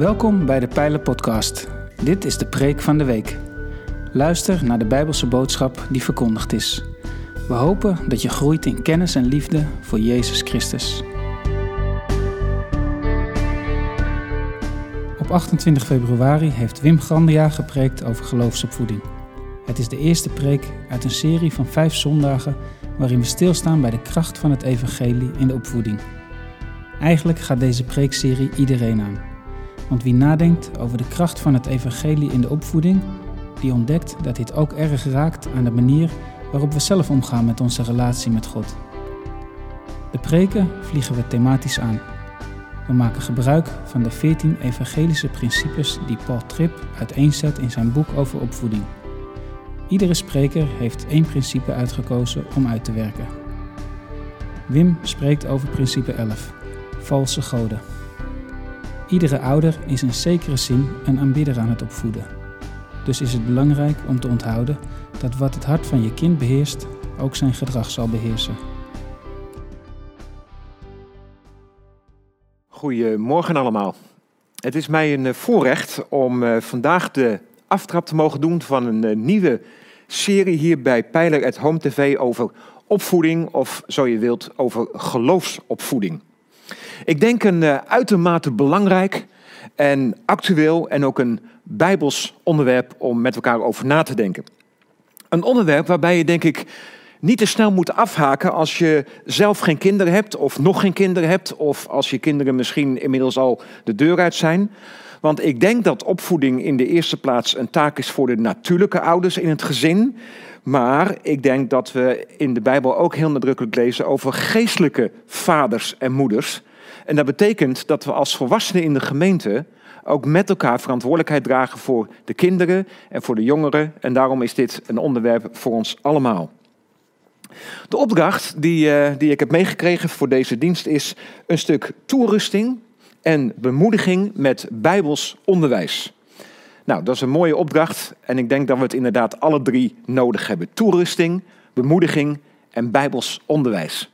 Welkom bij de Pijlen Podcast. Dit is de preek van de week. Luister naar de Bijbelse boodschap die verkondigd is. We hopen dat je groeit in kennis en liefde voor Jezus Christus. Op 28 februari heeft Wim Grandia gepreekt over geloofsopvoeding. Het is de eerste preek uit een serie van vijf zondagen waarin we stilstaan bij de kracht van het evangelie in de opvoeding. Eigenlijk gaat deze preekserie iedereen aan. Want wie nadenkt over de kracht van het evangelie in de opvoeding, die ontdekt dat dit ook erg raakt aan de manier waarop we zelf omgaan met onze relatie met God. De preken vliegen we thematisch aan. We maken gebruik van de 14 evangelische principes die Paul Tripp uiteenzet in zijn boek over opvoeding. Iedere spreker heeft één principe uitgekozen om uit te werken. Wim spreekt over principe 11, valse goden. Iedere ouder is in zekere zin een aanbidder aan het opvoeden. Dus is het belangrijk om te onthouden dat wat het hart van je kind beheerst, ook zijn gedrag zal beheersen. Goedemorgen allemaal. Het is mij een eh, voorrecht om eh, vandaag de aftrap te mogen doen van een eh, nieuwe serie hier bij Pijler at Home TV over opvoeding, of zo je wilt, over geloofsopvoeding. Ik denk een uitermate belangrijk en actueel en ook een bijbels onderwerp om met elkaar over na te denken. Een onderwerp waarbij je denk ik niet te snel moet afhaken als je zelf geen kinderen hebt of nog geen kinderen hebt of als je kinderen misschien inmiddels al de deur uit zijn. Want ik denk dat opvoeding in de eerste plaats een taak is voor de natuurlijke ouders in het gezin. Maar ik denk dat we in de Bijbel ook heel nadrukkelijk lezen over geestelijke vaders en moeders. En dat betekent dat we als volwassenen in de gemeente ook met elkaar verantwoordelijkheid dragen voor de kinderen en voor de jongeren. En daarom is dit een onderwerp voor ons allemaal. De opdracht die, uh, die ik heb meegekregen voor deze dienst is een stuk toerusting en bemoediging met bijbels onderwijs. Nou, dat is een mooie opdracht en ik denk dat we het inderdaad alle drie nodig hebben. Toerusting, bemoediging en bijbels onderwijs.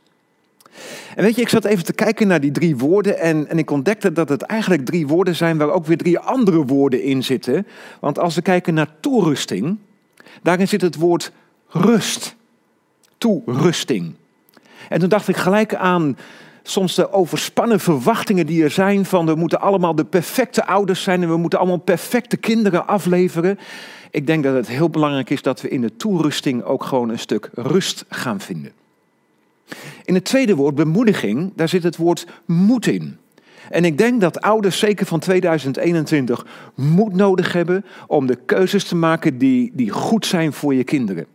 En weet je, ik zat even te kijken naar die drie woorden en, en ik ontdekte dat het eigenlijk drie woorden zijn waar ook weer drie andere woorden in zitten. Want als we kijken naar toerusting, daarin zit het woord rust. Toerusting. En toen dacht ik gelijk aan soms de overspannen verwachtingen die er zijn van we moeten allemaal de perfecte ouders zijn en we moeten allemaal perfecte kinderen afleveren. Ik denk dat het heel belangrijk is dat we in de toerusting ook gewoon een stuk rust gaan vinden. In het tweede woord, bemoediging, daar zit het woord moed in. En ik denk dat ouders, zeker van 2021, moed nodig hebben om de keuzes te maken die, die goed zijn voor je kinderen.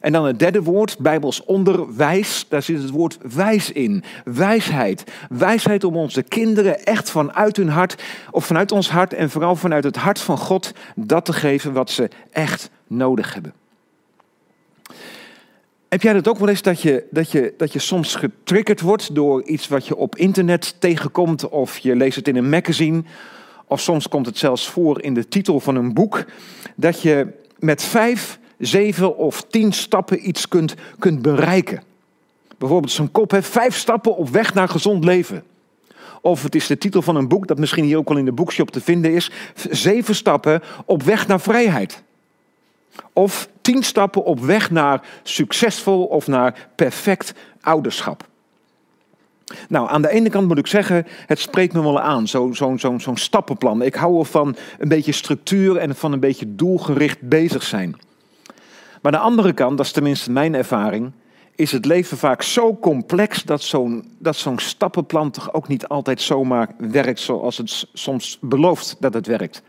En dan het derde woord, Bijbels onderwijs, daar zit het woord wijs in. Wijsheid. Wijsheid om onze kinderen echt vanuit hun hart, of vanuit ons hart en vooral vanuit het hart van God, dat te geven wat ze echt nodig hebben. Heb jij dat ook wel eens dat je, dat, je, dat je soms getriggerd wordt door iets wat je op internet tegenkomt of je leest het in een magazine of soms komt het zelfs voor in de titel van een boek, dat je met vijf, zeven of tien stappen iets kunt, kunt bereiken. Bijvoorbeeld zo'n kop heeft vijf stappen op weg naar gezond leven. Of het is de titel van een boek dat misschien hier ook al in de boekshop te vinden is, zeven stappen op weg naar vrijheid. Of tien stappen op weg naar succesvol of naar perfect ouderschap. Nou, aan de ene kant moet ik zeggen, het spreekt me wel aan, zo'n zo, zo, zo stappenplan. Ik hou ervan een beetje structuur en van een beetje doelgericht bezig zijn. Maar de andere kant, dat is tenminste mijn ervaring, is het leven vaak zo complex dat zo'n dat zo'n stappenplan toch ook niet altijd zomaar werkt zoals het soms belooft dat het werkt.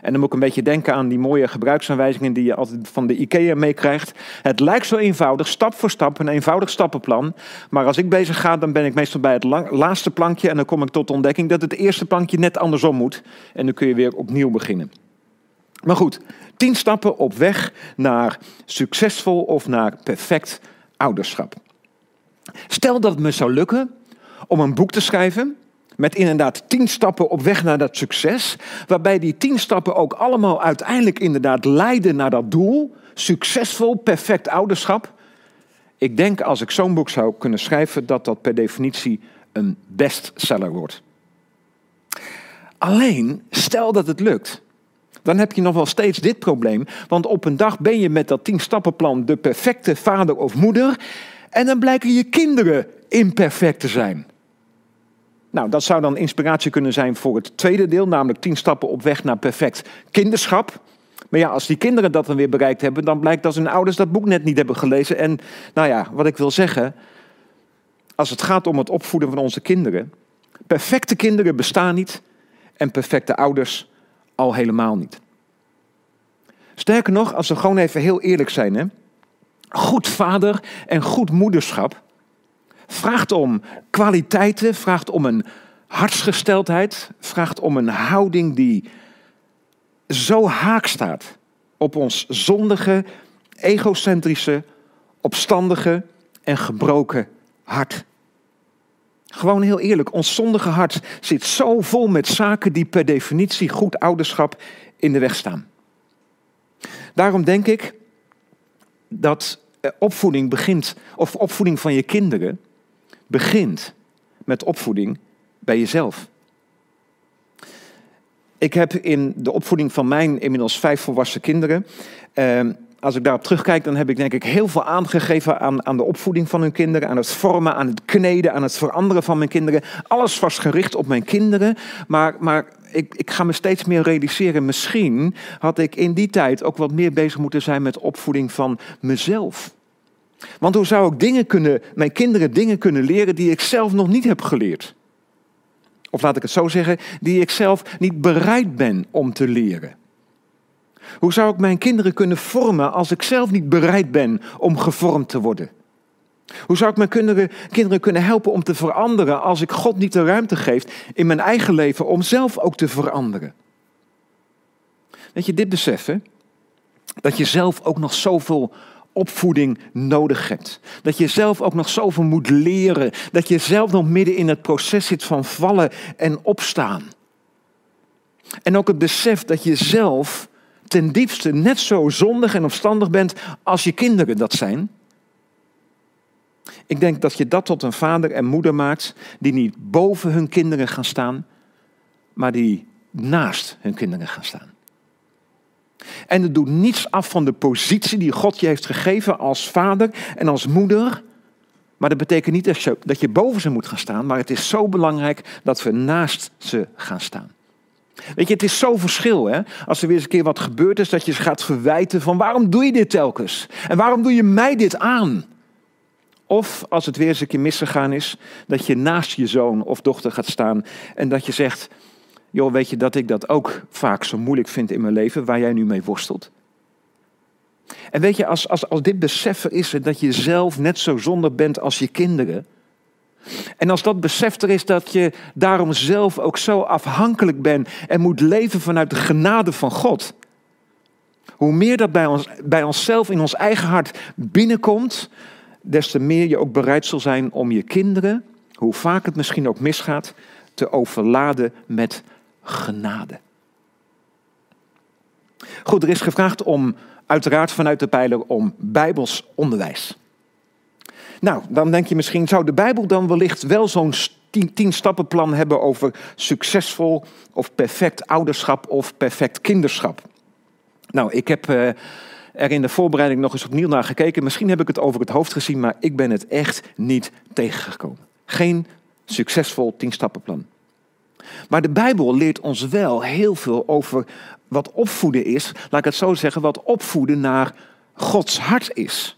En dan moet ik een beetje denken aan die mooie gebruiksaanwijzingen die je altijd van de IKEA meekrijgt. Het lijkt zo eenvoudig, stap voor stap, een eenvoudig stappenplan. Maar als ik bezig ga, dan ben ik meestal bij het laatste plankje. En dan kom ik tot de ontdekking dat het eerste plankje net andersom moet. En dan kun je weer opnieuw beginnen. Maar goed, tien stappen op weg naar succesvol of naar perfect ouderschap. Stel dat het me zou lukken om een boek te schrijven met inderdaad tien stappen op weg naar dat succes. Waarbij die tien stappen ook allemaal uiteindelijk inderdaad leiden naar dat doel. Succesvol, perfect ouderschap. Ik denk als ik zo'n boek zou kunnen schrijven dat dat per definitie een bestseller wordt. Alleen, stel dat het lukt. Dan heb je nog wel steeds dit probleem. Want op een dag ben je met dat tien stappenplan de perfecte vader of moeder. En dan blijken je kinderen imperfect te zijn. Nou, dat zou dan inspiratie kunnen zijn voor het tweede deel, namelijk tien stappen op weg naar perfect kinderschap. Maar ja, als die kinderen dat dan weer bereikt hebben, dan blijkt dat hun ouders dat boek net niet hebben gelezen. En nou ja, wat ik wil zeggen, als het gaat om het opvoeden van onze kinderen, perfecte kinderen bestaan niet en perfecte ouders al helemaal niet. Sterker nog, als we gewoon even heel eerlijk zijn, hè, goed vader en goed moederschap vraagt om kwaliteiten, vraagt om een hartsgesteldheid, vraagt om een houding die zo haak staat op ons zondige, egocentrische, opstandige en gebroken hart. Gewoon heel eerlijk, ons zondige hart zit zo vol met zaken die per definitie goed ouderschap in de weg staan. Daarom denk ik dat opvoeding begint, of opvoeding van je kinderen, begint met opvoeding bij jezelf. Ik heb in de opvoeding van mijn inmiddels vijf volwassen kinderen, eh, als ik daarop terugkijk, dan heb ik denk ik heel veel aangegeven aan, aan de opvoeding van hun kinderen, aan het vormen, aan het kneden, aan het veranderen van mijn kinderen. Alles was gericht op mijn kinderen, maar, maar ik, ik ga me steeds meer realiseren, misschien had ik in die tijd ook wat meer bezig moeten zijn met opvoeding van mezelf. Want hoe zou ik dingen kunnen, mijn kinderen dingen kunnen leren die ik zelf nog niet heb geleerd? Of laat ik het zo zeggen, die ik zelf niet bereid ben om te leren. Hoe zou ik mijn kinderen kunnen vormen als ik zelf niet bereid ben om gevormd te worden? Hoe zou ik mijn kinderen, kinderen kunnen helpen om te veranderen als ik God niet de ruimte geef in mijn eigen leven om zelf ook te veranderen? Weet je, dit beseffen, dat je zelf ook nog zoveel opvoeding nodig hebt. Dat je zelf ook nog zoveel moet leren. Dat je zelf nog midden in het proces zit van vallen en opstaan. En ook het besef dat je zelf ten diepste net zo zondig en opstandig bent als je kinderen dat zijn. Ik denk dat je dat tot een vader en moeder maakt die niet boven hun kinderen gaan staan, maar die naast hun kinderen gaan staan. En het doet niets af van de positie die God je heeft gegeven als vader en als moeder. Maar dat betekent niet dat je, dat je boven ze moet gaan staan, maar het is zo belangrijk dat we naast ze gaan staan. Weet je, het is zo verschil, hè? Als er weer eens een keer wat gebeurd is, dat je gaat verwijten van waarom doe je dit telkens? En waarom doe je mij dit aan? Of als het weer eens een keer misgegaan is, dat je naast je zoon of dochter gaat staan en dat je zegt, joh, weet je dat ik dat ook vaak zo moeilijk vind in mijn leven, waar jij nu mee worstelt? En weet je, als, als, als dit besef er is, dat je zelf net zo zonder bent als je kinderen, en als dat besef er is dat je daarom zelf ook zo afhankelijk bent en moet leven vanuit de genade van God. Hoe meer dat bij, ons, bij onszelf in ons eigen hart binnenkomt, des te meer je ook bereid zal zijn om je kinderen, hoe vaak het misschien ook misgaat, te overladen met genade. Goed, er is gevraagd om, uiteraard vanuit de pijler, om bijbels onderwijs. Nou, dan denk je misschien, zou de Bijbel dan wellicht wel zo'n tien, tien stappenplan hebben over succesvol of perfect ouderschap of perfect kinderschap? Nou, ik heb uh, er in de voorbereiding nog eens opnieuw naar gekeken. Misschien heb ik het over het hoofd gezien, maar ik ben het echt niet tegengekomen. Geen succesvol tien stappenplan. Maar de Bijbel leert ons wel heel veel over wat opvoeden is. Laat ik het zo zeggen, wat opvoeden naar Gods hart is.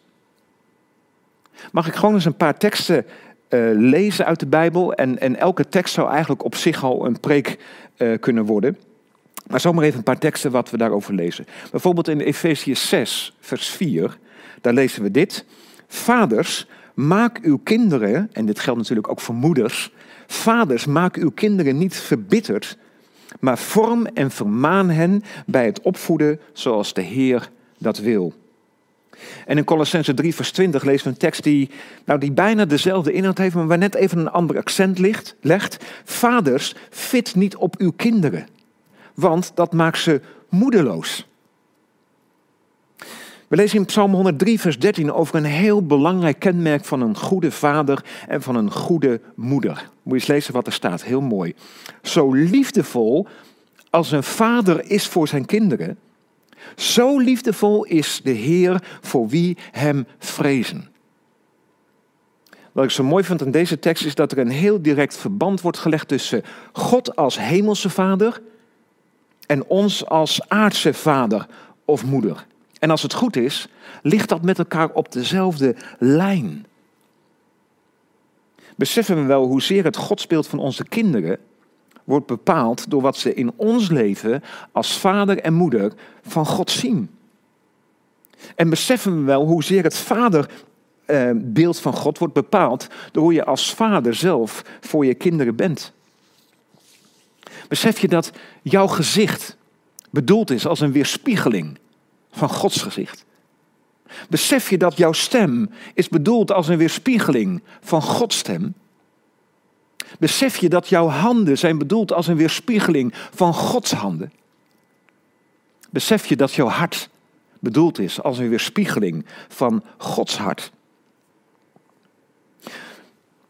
Mag ik gewoon eens een paar teksten uh, lezen uit de Bijbel? En, en elke tekst zou eigenlijk op zich al een preek uh, kunnen worden. Maar zomaar even een paar teksten wat we daarover lezen. Bijvoorbeeld in Efesius 6, vers 4, daar lezen we dit. Vaders, maak uw kinderen, en dit geldt natuurlijk ook voor moeders, vaders, maak uw kinderen niet verbitterd, maar vorm en vermaan hen bij het opvoeden zoals de Heer dat wil. En in Colossense 3, vers 20 lezen we een tekst die, nou, die bijna dezelfde inhoud heeft, maar waar net even een ander accent ligt, legt. Vaders, fit niet op uw kinderen, want dat maakt ze moedeloos. We lezen in Psalm 103, vers 13 over een heel belangrijk kenmerk van een goede vader en van een goede moeder. Moet je eens lezen wat er staat, heel mooi. Zo liefdevol als een vader is voor zijn kinderen, zo liefdevol is de Heer voor wie hem vrezen. Wat ik zo mooi vind aan deze tekst is dat er een heel direct verband wordt gelegd tussen God als hemelse vader en ons als aardse vader of moeder. En als het goed is, ligt dat met elkaar op dezelfde lijn. Beseffen we wel hoezeer het godsbeeld van onze kinderen wordt bepaald door wat ze in ons leven als vader en moeder van God zien. En beseffen we wel hoezeer het vaderbeeld van God wordt bepaald door hoe je als vader zelf voor je kinderen bent. Besef je dat jouw gezicht bedoeld is als een weerspiegeling van Gods gezicht? Besef je dat jouw stem is bedoeld als een weerspiegeling van Gods stem? Besef je dat jouw handen zijn bedoeld als een weerspiegeling van Gods handen? Besef je dat jouw hart bedoeld is als een weerspiegeling van Gods hart?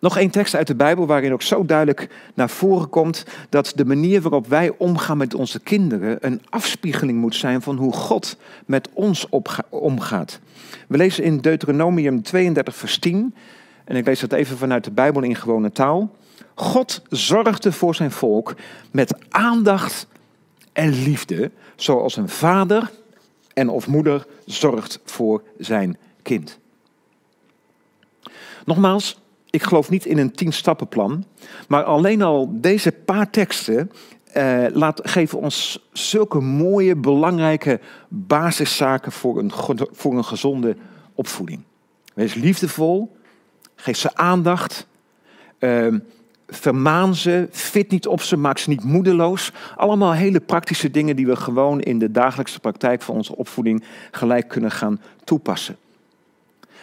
Nog één tekst uit de Bijbel waarin ook zo duidelijk naar voren komt dat de manier waarop wij omgaan met onze kinderen een afspiegeling moet zijn van hoe God met ons omgaat. We lezen in Deuteronomium 32, vers 10, en ik lees dat even vanuit de Bijbel in gewone taal. God zorgde voor zijn volk met aandacht en liefde, zoals een vader en of moeder zorgt voor zijn kind. Nogmaals, ik geloof niet in een tien-stappenplan, maar alleen al deze paar teksten eh, laat, geven ons zulke mooie, belangrijke basiszaken voor een, voor een gezonde opvoeding. Wees liefdevol, geef ze aandacht, uh, vermaan ze, fit niet op ze, maak ze niet moedeloos. Allemaal hele praktische dingen die we gewoon in de dagelijkse praktijk van onze opvoeding gelijk kunnen gaan toepassen.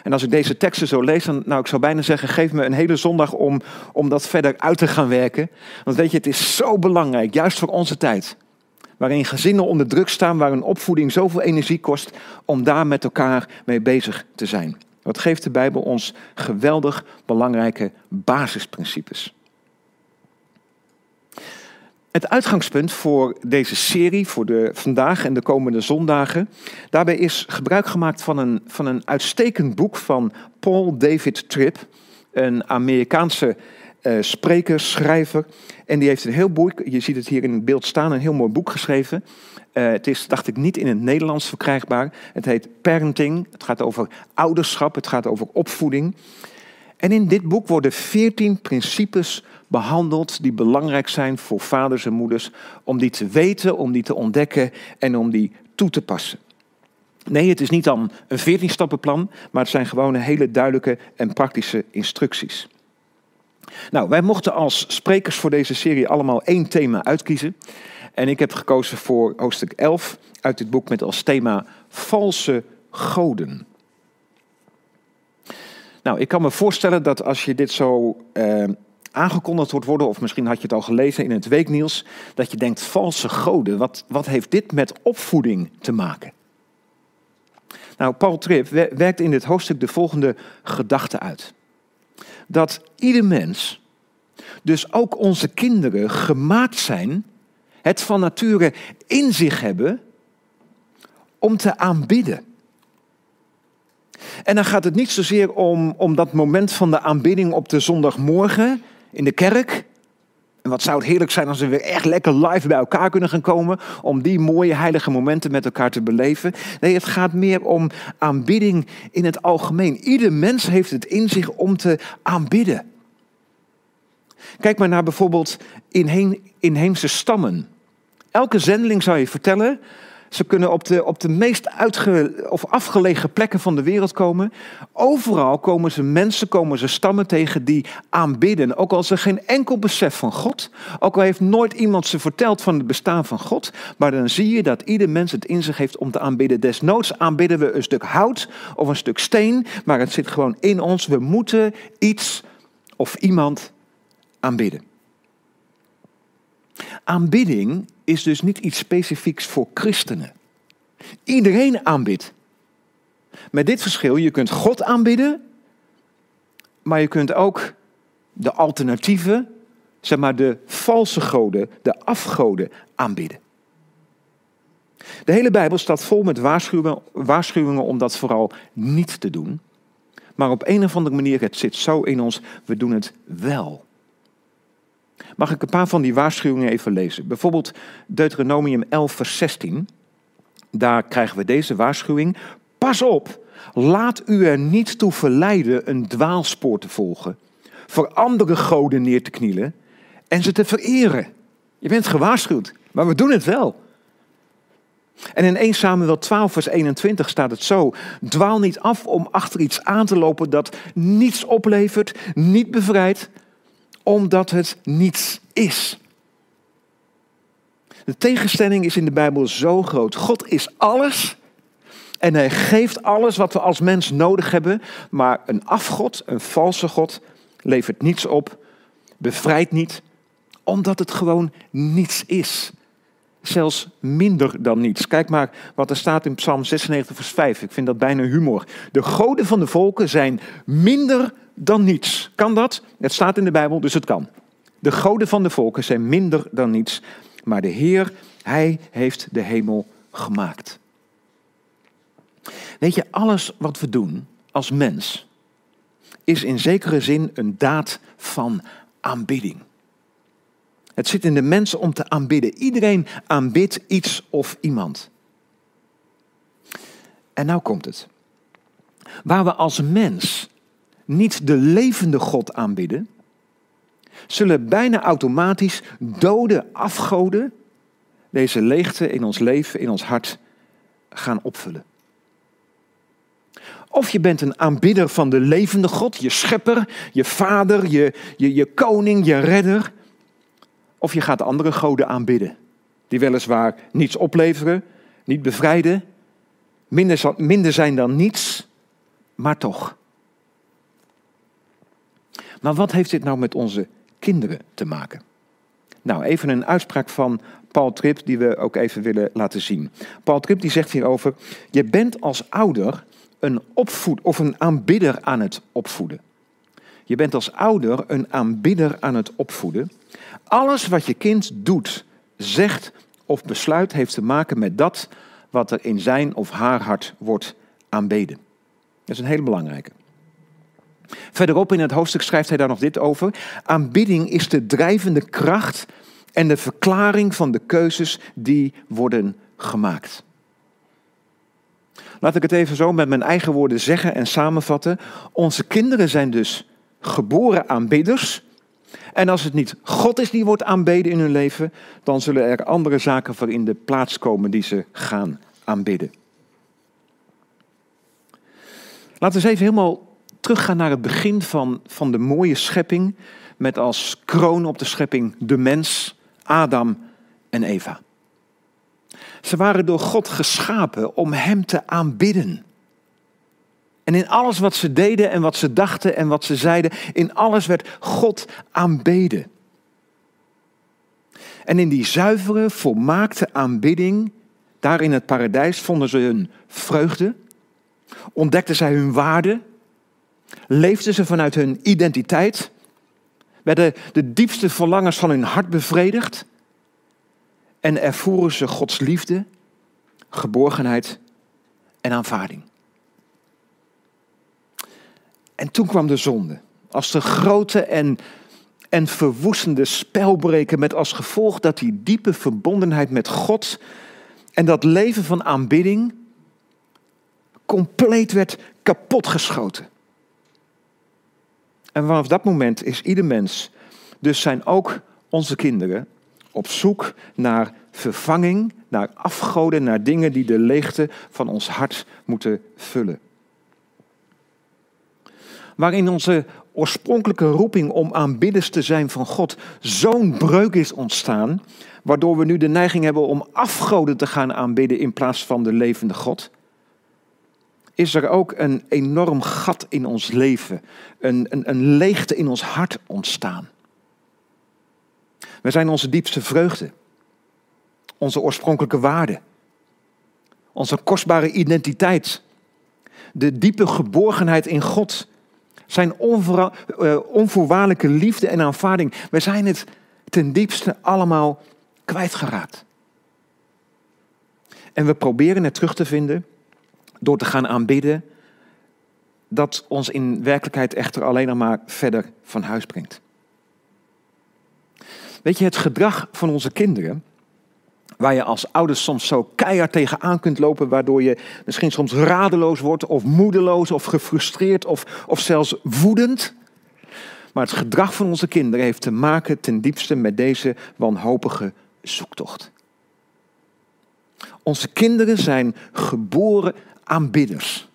En als ik deze teksten zo lees, dan nou, ik zou bijna zeggen, geef me een hele zondag om, om dat verder uit te gaan werken. Want weet je, het is zo belangrijk, juist voor onze tijd. Waarin gezinnen onder druk staan, waar een opvoeding zoveel energie kost, om daar met elkaar mee bezig te zijn. Wat geeft de Bijbel ons geweldig belangrijke basisprincipes. Het uitgangspunt voor deze serie, voor de vandaag en de komende zondagen, daarbij is gebruik gemaakt van een, van een uitstekend boek van Paul David Tripp, een Amerikaanse uh, spreker, schrijver. En die heeft een heel boek, je ziet het hier in het beeld staan, een heel mooi boek geschreven. Uh, het is, dacht ik, niet in het Nederlands verkrijgbaar. Het heet Parenting. Het gaat over ouderschap, het gaat over opvoeding. En in dit boek worden veertien principes behandeld die belangrijk zijn voor vaders en moeders, om die te weten, om die te ontdekken en om die toe te passen. Nee, het is niet dan een 14-stappenplan, maar het zijn gewoon hele duidelijke en praktische instructies. Nou, wij mochten als sprekers voor deze serie allemaal één thema uitkiezen. En ik heb gekozen voor hoofdstuk 11 uit dit boek met als thema valse goden. Nou, ik kan me voorstellen dat als je dit zo eh, aangekondigd wordt worden, of misschien had je het al gelezen in het weeknieuws, dat je denkt, valse goden, wat, wat heeft dit met opvoeding te maken? Nou, Paul Tripp werkt in dit hoofdstuk de volgende gedachte uit. Dat ieder mens, dus ook onze kinderen, gemaakt zijn, het van nature in zich hebben om te aanbidden. En dan gaat het niet zozeer om, om dat moment van de aanbidding op de zondagmorgen, in de kerk. En wat zou het heerlijk zijn als we weer echt lekker live bij elkaar kunnen gaan komen. Om die mooie heilige momenten met elkaar te beleven. Nee, het gaat meer om aanbidding in het algemeen. Ieder mens heeft het in zich om te aanbidden. Kijk maar naar bijvoorbeeld inheemse stammen. Elke zendeling zou je vertellen ze kunnen op de, op de meest uitge, of afgelegen plekken van de wereld komen. Overal komen ze mensen, komen ze stammen tegen die aanbidden. Ook al er geen enkel besef van God. Ook al heeft nooit iemand ze verteld van het bestaan van God. Maar dan zie je dat ieder mens het in zich heeft om te aanbidden. Desnoods aanbidden we een stuk hout of een stuk steen. Maar het zit gewoon in ons. We moeten iets of iemand aanbidden. Aanbidding is dus niet iets specifieks voor christenen. Iedereen aanbidt. Met dit verschil, je kunt God aanbidden, maar je kunt ook de alternatieven, zeg maar de valse goden, de afgoden aanbidden. De hele Bijbel staat vol met waarschuwingen, waarschuwingen om dat vooral niet te doen. Maar op een of andere manier, het zit zo in ons, we doen het wel. Mag ik een paar van die waarschuwingen even lezen? Bijvoorbeeld Deuteronomium 11, vers 16. Daar krijgen we deze waarschuwing. Pas op, laat u er niet toe verleiden een dwaalspoor te volgen, voor andere goden neer te knielen en ze te vereren. Je bent gewaarschuwd, maar we doen het wel. En in 1 Samuel 12, vers 21 staat het zo: Dwaal niet af om achter iets aan te lopen dat niets oplevert, niet bevrijdt, omdat het niets is. De tegenstelling is in de Bijbel zo groot. God is alles en hij geeft alles wat we als mens nodig hebben, maar een afgod, een valse God, levert niets op, bevrijdt niet, omdat het gewoon niets is. Zelfs minder dan niets. Kijk maar wat er staat in Psalm 96, vers 5. Ik vind dat bijna humor. De goden van de volken zijn minder dan niets. Kan dat? Het staat in de Bijbel, dus het kan. De goden van de volken zijn minder dan niets. Maar de Heer, Hij heeft de hemel gemaakt. Weet je, alles wat we doen als mens is in zekere zin een daad van aanbidding. Het zit in de mensen om te aanbidden. Iedereen aanbidt iets of iemand. En nou komt het. Waar we als mens niet de levende God aanbidden, zullen bijna automatisch dode afgoden deze leegte in ons leven, in ons hart gaan opvullen. Of je bent een aanbidder van de levende God, je schepper, je vader, je, je, je koning, je redder. Of je gaat andere goden aanbidden, die weliswaar niets opleveren, niet bevrijden, minder, minder zijn dan niets, maar toch. Maar wat heeft dit nou met onze kinderen te maken? Nou, even een uitspraak van Paul Tripp die we ook even willen laten zien. Paul Tripp die zegt hierover: je bent als ouder een opvoed of een aanbidder aan het opvoeden. Je bent als ouder een aanbidder aan het opvoeden. Alles wat je kind doet, zegt of besluit heeft te maken met dat wat er in zijn of haar hart wordt aanbeden. Dat is een hele belangrijke. Verderop in het hoofdstuk schrijft hij daar nog dit over. Aanbidding is de drijvende kracht en de verklaring van de keuzes die worden gemaakt. Laat ik het even zo met mijn eigen woorden zeggen en samenvatten. Onze kinderen zijn dus geboren aanbidders. En als het niet God is die wordt aanbeden in hun leven, dan zullen er andere zaken voor in de plaats komen die ze gaan aanbidden. Laten we eens even helemaal teruggaan naar het begin van, van de mooie schepping, met als kroon op de schepping de mens, Adam en Eva. Ze waren door God geschapen om Hem te aanbidden. En in alles wat ze deden en wat ze dachten en wat ze zeiden, in alles werd God aanbeden. En in die zuivere, volmaakte aanbidding, daar in het paradijs, vonden ze hun vreugde, ontdekten zij hun waarde, leefden ze vanuit hun identiteit, werden de diepste verlangens van hun hart bevredigd en ervoeren ze Gods liefde, geborgenheid en aanvaarding. En toen kwam de zonde. Als de grote en, en verwoestende spelbreker met als gevolg dat die diepe verbondenheid met God en dat leven van aanbidding compleet werd kapotgeschoten. En vanaf dat moment is ieder mens, dus zijn ook onze kinderen, op zoek naar vervanging, naar afgoden, naar dingen die de leegte van ons hart moeten vullen. Waarin onze oorspronkelijke roeping om aanbidders te zijn van God zo'n breuk is ontstaan, waardoor we nu de neiging hebben om afgoden te gaan aanbidden in plaats van de levende God, is er ook een enorm gat in ons leven, een, een, een leegte in ons hart ontstaan. We zijn onze diepste vreugde, onze oorspronkelijke waarde, onze kostbare identiteit, de diepe geborgenheid in God. Zijn onvoor, uh, onvoorwaardelijke liefde en aanvaarding. We zijn het ten diepste allemaal kwijtgeraakt. En we proberen het terug te vinden door te gaan aanbidden, dat ons in werkelijkheid echter alleen nog maar verder van huis brengt. Weet je, het gedrag van onze kinderen, waar je als ouders soms zo keihard tegenaan kunt lopen, waardoor je misschien soms radeloos wordt of moedeloos of gefrustreerd of, of zelfs woedend. Maar het gedrag van onze kinderen heeft te maken ten diepste met deze wanhopige zoektocht. Onze kinderen zijn geboren aanbidders.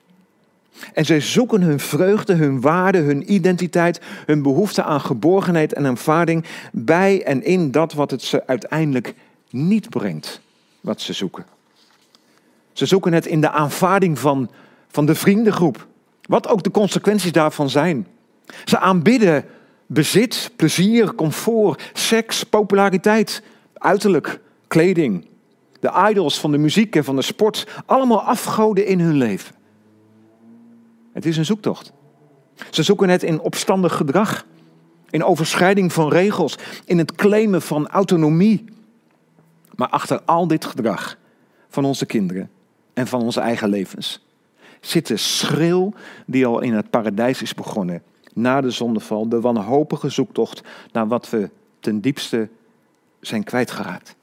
En zij zoeken hun vreugde, hun waarde, hun identiteit, hun behoefte aan geborgenheid en aanvaarding bij en in dat wat het ze uiteindelijk niet brengt, wat ze zoeken. Ze zoeken het in de aanvaarding van, van de vriendengroep, wat ook de consequenties daarvan zijn. Ze aanbidden bezit, plezier, comfort, seks, populariteit, uiterlijk, kleding. De idols van de muziek en van de sport, allemaal afgoden in hun leven. Het is een zoektocht. Ze zoeken het in opstandig gedrag, in overschrijding van regels, in het claimen van autonomie. Maar achter al dit gedrag van onze kinderen en van onze eigen levens zit de schreeuw die al in het paradijs is begonnen na de zondeval, de wanhopige zoektocht naar wat we ten diepste zijn kwijtgeraakt.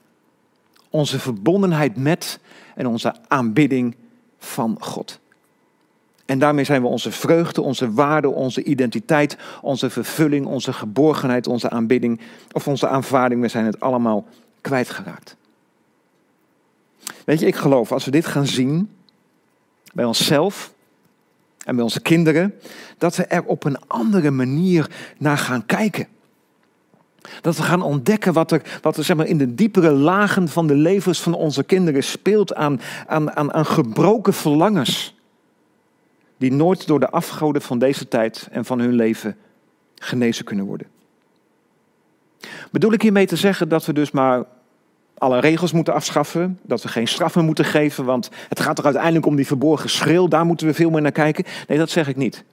Onze verbondenheid met en onze aanbidding van God. En daarmee zijn we onze vreugde, onze waarde, onze identiteit, onze vervulling, onze geborgenheid, onze aanbidding of onze aanvaarding, we zijn het allemaal kwijtgeraakt. Weet je, ik geloof als we dit gaan zien bij onszelf en bij onze kinderen, dat we er op een andere manier naar gaan kijken. Dat we gaan ontdekken wat er, wat er zeg maar, in de diepere lagen van de levens van onze kinderen speelt aan, aan, aan, aan gebroken verlangens die nooit door de afgoden van deze tijd en van hun leven genezen kunnen worden. Bedoel ik hiermee te zeggen dat we dus maar alle regels moeten afschaffen, dat we geen straffen moeten geven, want het gaat er uiteindelijk om die verborgen schreeuw, daar moeten we veel meer naar kijken. Nee, dat zeg ik niet.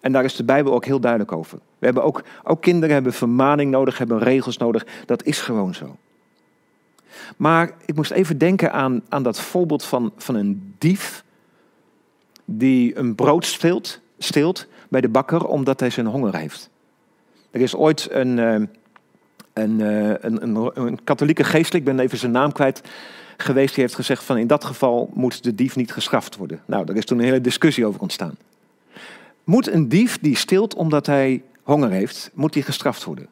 En daar is de Bijbel ook heel duidelijk over. We hebben ook, ook kinderen hebben vermaning nodig, hebben regels nodig. Dat is gewoon zo. Maar ik moest even denken aan, aan dat voorbeeld van, van een dief die een brood steelt, steelt bij de bakker omdat hij zijn honger heeft. Er is ooit een, eh, een, eh, een, een, een katholieke geestelijk, ik ben even zijn naam kwijt, geweest die heeft gezegd van in dat geval moet de dief niet gestraft worden. Nou, daar is toen een hele discussie over ontstaan. Moet een dief die steelt omdat hij honger heeft, moet hij gestraft worden?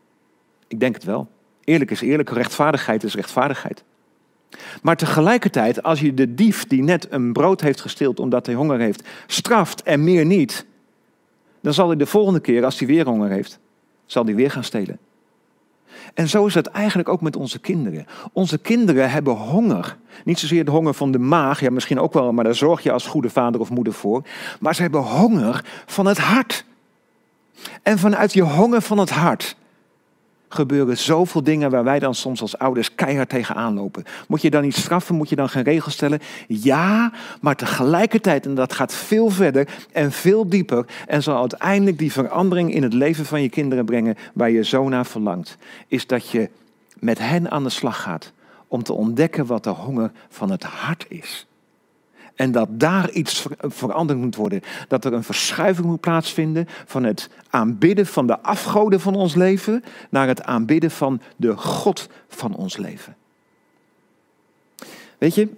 Ik denk het wel. Eerlijk is eerlijk, rechtvaardigheid is rechtvaardigheid. Maar tegelijkertijd, als je de dief die net een brood heeft gesteeld omdat hij honger heeft, straft en meer niet, dan zal hij de volgende keer, als hij weer honger heeft, zal hij weer gaan stelen. En zo is het eigenlijk ook met onze kinderen. Onze kinderen hebben honger. Niet zozeer de honger van de maag, ja misschien ook wel, maar daar zorg je als goede vader of moeder voor. Maar ze hebben honger van het hart. En vanuit je honger van het hart gebeuren zoveel dingen waar wij dan soms als ouders keihard tegenaan lopen. Moet je dan niet straffen? Moet je dan geen regels stellen? Ja, maar tegelijkertijd, en dat gaat veel verder en veel dieper, en zal uiteindelijk die verandering in het leven van je kinderen brengen waar je zo naar verlangt, is dat je met hen aan de slag gaat om te ontdekken wat de honger van het hart is. En dat daar iets veranderd moet worden. Dat er een verschuiving moet plaatsvinden van het aanbidden van de afgoden van ons leven naar het aanbidden van de God van ons leven. Weet je,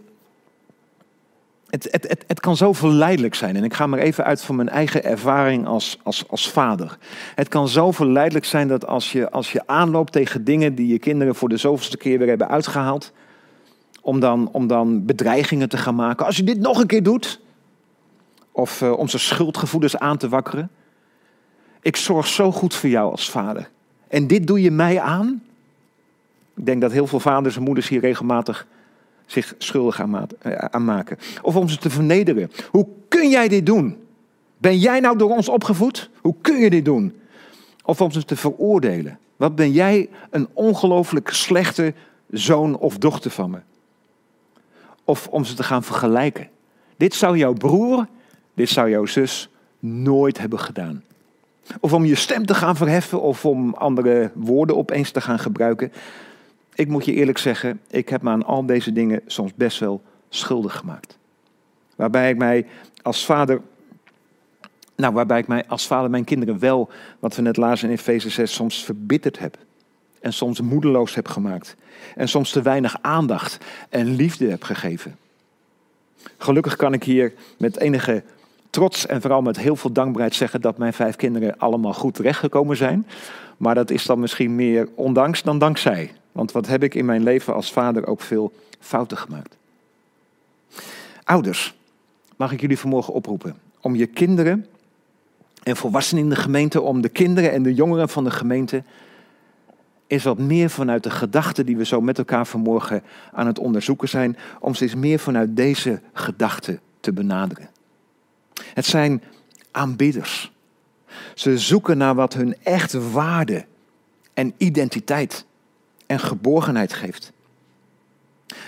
het, het, het, het, kan zo verleidelijk zijn. En ik ga maar even uit van mijn eigen ervaring als, als, als vader. Het kan zo verleidelijk zijn dat als je, als je aanloopt tegen dingen die je kinderen voor de zoveelste keer weer hebben uitgehaald, om dan, om dan bedreigingen te gaan maken. Als je dit nog een keer doet, of uh, om zijn schuldgevoelens aan te wakkeren. Ik zorg zo goed voor jou als vader. En dit doe je mij aan? Ik denk dat heel veel vaders en moeders hier regelmatig zich schuldig aan, eh, maken. Of om ze te vernederen. Hoe kun jij dit doen? Ben jij nou door ons opgevoed? Hoe kun je dit doen? Of om ze te veroordelen. Wat ben jij een ongelooflijk slechte zoon of dochter van me? Of om ze te gaan vergelijken. Dit zou jouw broer Dit zou jouw zus nooit hebben gedaan. Of om je stem te gaan verheffen of om andere woorden opeens te gaan gebruiken. Ik moet je eerlijk zeggen, ik heb me aan al deze dingen soms best wel schuldig gemaakt. Waarbij ik mij als vader, nou waarbij ik mij als vader mijn kinderen wel, wat we net lazen in Efeze 6, soms verbitterd heb. En soms moedeloos heb gemaakt. En soms te weinig aandacht en liefde heb gegeven. Gelukkig kan ik hier met enige trots en vooral met heel veel dankbaarheid zeggen dat mijn vijf kinderen allemaal goed terechtgekomen zijn. Maar dat is dan misschien meer ondanks dan dankzij. Want wat heb ik in mijn leven als vader ook veel fouten gemaakt. Ouders, mag ik jullie vanmorgen oproepen om je kinderen en volwassenen in de gemeente, om de kinderen en de jongeren van de gemeente, is wat meer vanuit de gedachten die we zo met elkaar vanmorgen aan het onderzoeken zijn, om ze eens meer vanuit deze gedachten te benaderen. Het zijn aanbidders. Ze zoeken naar wat hun echte waarde en identiteit en geborgenheid geeft.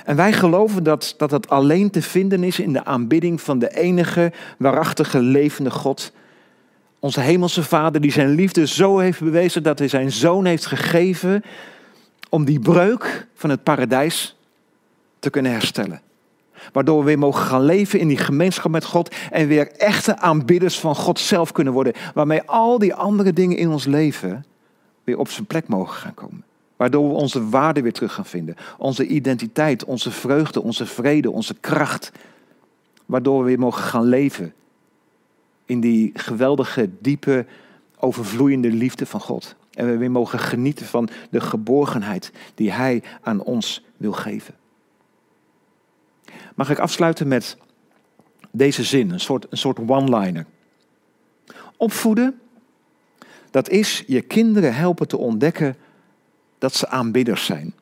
En wij geloven dat, dat het alleen te vinden is in de aanbidding van de enige, waarachtige, levende God. Onze hemelse Vader die zijn liefde zo heeft bewezen dat hij zijn zoon heeft gegeven om die breuk van het paradijs te kunnen herstellen. Waardoor we weer mogen gaan leven in die gemeenschap met God en weer echte aanbidders van God zelf kunnen worden. Waarmee al die andere dingen in ons leven weer op zijn plek mogen gaan komen. Waardoor we onze waarde weer terug gaan vinden. Onze identiteit, onze vreugde, onze vrede, onze kracht. Waardoor we weer mogen gaan leven in die geweldige, diepe, overvloeiende liefde van God. En we weer mogen genieten van de geborgenheid die Hij aan ons wil geven. Mag ik afsluiten met deze zin, een soort, een soort one-liner. Opvoeden, dat is je kinderen helpen te ontdekken dat ze aanbidders zijn.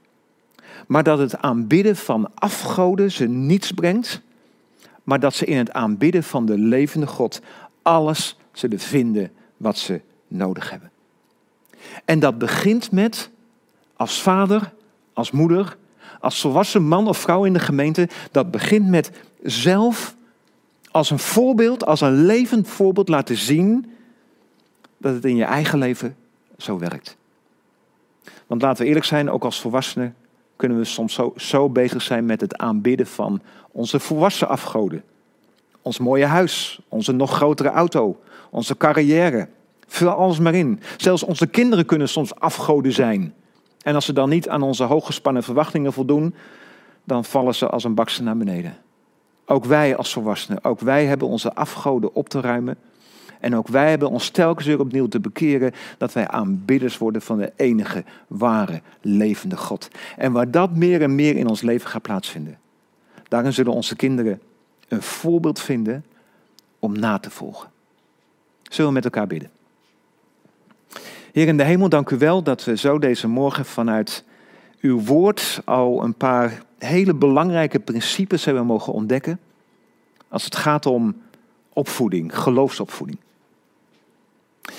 Maar dat het aanbidden van afgoden ze niets brengt, maar dat ze in het aanbidden van de levende God alles zullen vinden wat ze nodig hebben. En dat begint met, als vader, als moeder, als volwassen man of vrouw in de gemeente, dat begint met zelf als een voorbeeld, als een levend voorbeeld laten zien dat het in je eigen leven zo werkt. Want laten we eerlijk zijn, ook als volwassenen kunnen we soms zo, zo bezig zijn met het aanbidden van onze volwassen afgoden. Ons mooie huis, onze nog grotere auto, onze carrière. Vul alles maar in. Zelfs onze kinderen kunnen soms afgoden zijn. En als ze dan niet aan onze hooggespannen verwachtingen voldoen, dan vallen ze als een bakse naar beneden. Ook wij als volwassenen, ook wij hebben onze afgoden op te ruimen. En ook wij hebben ons telkens weer opnieuw te bekeren dat wij aanbidders worden van de enige, ware, levende God. En waar dat meer en meer in ons leven gaat plaatsvinden, daarin zullen onze kinderen een voorbeeld vinden om na te volgen. Zullen we met elkaar bidden? Heer in de hemel, dank u wel dat we zo deze morgen vanuit uw woord al een paar hele belangrijke principes hebben mogen ontdekken. Als het gaat om opvoeding, geloofsopvoeding.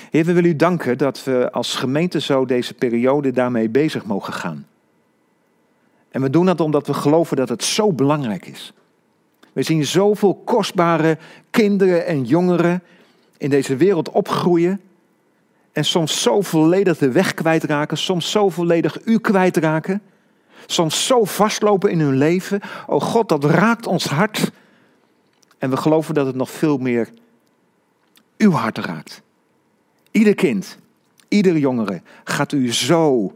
Heer, we willen u danken dat we als gemeente zo deze periode daarmee bezig mogen gaan. En we doen dat omdat we geloven dat het zo belangrijk is. We zien zoveel kostbare kinderen en jongeren in deze wereld opgroeien. En soms zo volledig de weg kwijtraken, soms zo volledig u kwijtraken. Soms zo vastlopen in hun leven. Oh God, dat raakt ons hart. En we geloven dat het nog veel meer uw hart raakt. Ieder kind, ieder jongere gaat u zo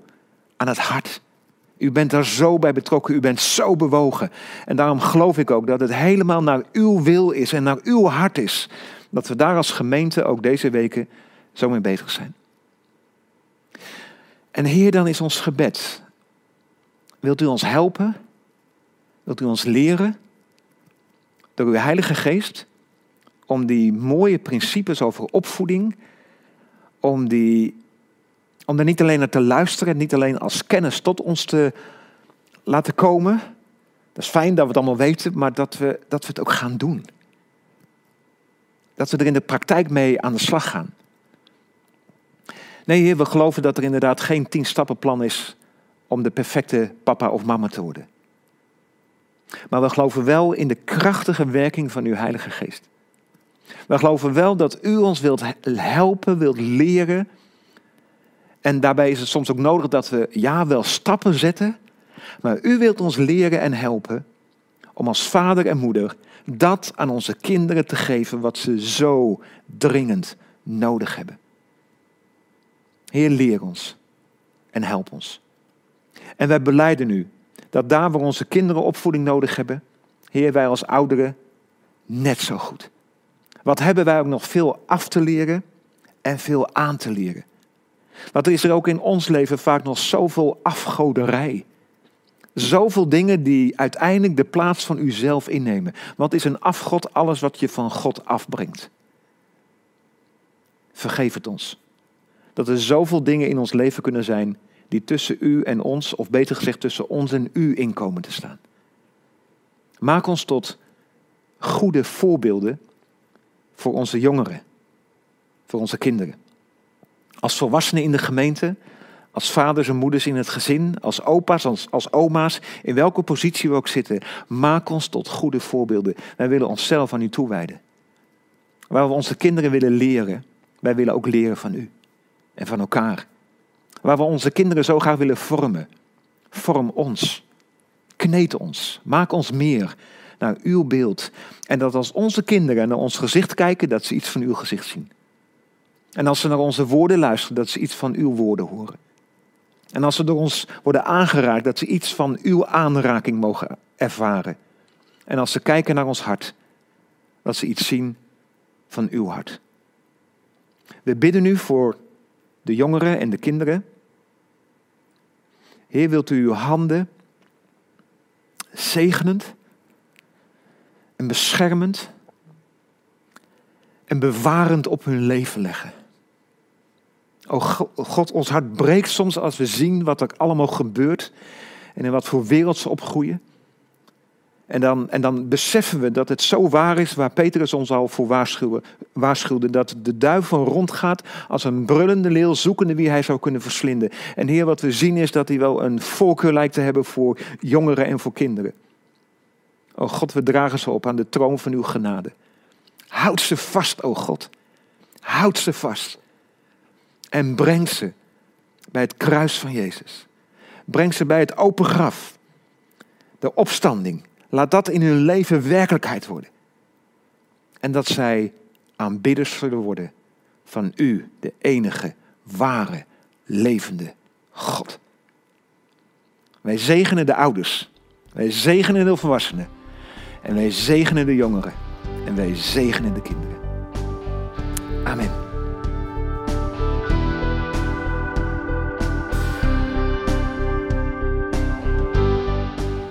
aan het hart. U bent daar zo bij betrokken, u bent zo bewogen. En daarom geloof ik ook dat het helemaal naar uw wil is en naar uw hart is. Dat we daar als gemeente ook deze weken zo mee bezig zijn. En Heer, dan is ons gebed. Wilt u ons helpen? Wilt u ons leren? Door uw Heilige Geest om die mooie principes over opvoeding, om, die, om er niet alleen naar te luisteren, niet alleen als kennis tot ons te laten komen. Dat is fijn dat we het allemaal weten, maar dat we, dat we het ook gaan doen. Dat we er in de praktijk mee aan de slag gaan. Nee, Heer, we geloven dat er inderdaad geen tien stappenplan is om de perfecte papa of mama te worden. Maar we geloven wel in de krachtige werking van uw Heilige Geest. We geloven wel dat u ons wilt helpen, wilt leren. En daarbij is het soms ook nodig dat we ja wel stappen zetten. Maar u wilt ons leren en helpen om als vader en moeder dat aan onze kinderen te geven wat ze zo dringend nodig hebben. Heer, leer ons en help ons. En wij beleiden nu dat daar waar onze kinderen opvoeding nodig hebben, Heer, wij als ouderen net zo goed. Wat hebben wij ook nog veel af te leren en veel aan te leren. Want er is er ook in ons leven vaak nog zoveel afgoderij. Zoveel dingen die uiteindelijk de plaats van uzelf innemen. Want is een afgod alles wat je van God afbrengt? Vergeef het ons. Dat er zoveel dingen in ons leven kunnen zijn die tussen u en ons, of beter gezegd tussen ons en u in komen te staan. Maak ons tot goede voorbeelden voor onze jongeren, voor onze kinderen. Als volwassenen in de gemeente, als vaders en moeders in het gezin, als opa's, als, als oma's, in welke positie we ook zitten, maak ons tot goede voorbeelden. Wij willen onszelf aan u toewijden. Waar we onze kinderen willen leren, wij willen ook leren van u en van elkaar. Waar we onze kinderen zo graag willen vormen. Vorm ons. Kneed ons. Maak ons meer naar uw beeld. En dat als onze kinderen naar ons gezicht kijken, dat ze iets van uw gezicht zien. En als ze naar onze woorden luisteren, dat ze iets van uw woorden horen. En als ze door ons worden aangeraakt, dat ze iets van uw aanraking mogen ervaren. En als ze kijken naar ons hart, dat ze iets zien van uw hart. We bidden nu voor de jongeren en de kinderen. Heer, wilt u uw handen zegenend en beschermend en bewarend op hun leven leggen. O God, ons hart breekt soms als we zien wat er allemaal gebeurt en in wat voor wereld ze opgroeien. En dan, en dan beseffen we dat het zo waar is waar Petrus ons al voor waarschuwde. Dat de duivel rondgaat als een brullende leeuw zoekende wie hij zou kunnen verslinden. En Heer, wat we zien is dat hij wel een voorkeur lijkt te hebben voor jongeren en voor kinderen. O God, we dragen ze op aan de troon van uw genade. Houd ze vast, o God. Houd ze vast. En breng ze bij het kruis van Jezus. Breng ze bij het open graf. De opstanding. Laat dat in hun leven werkelijkheid worden. En dat zij aanbidders zullen worden van u, de enige, ware, levende God. Wij zegenen de ouders. Wij zegenen de volwassenen. En wij zegenen de jongeren. En wij zegenen de kinderen. Amen.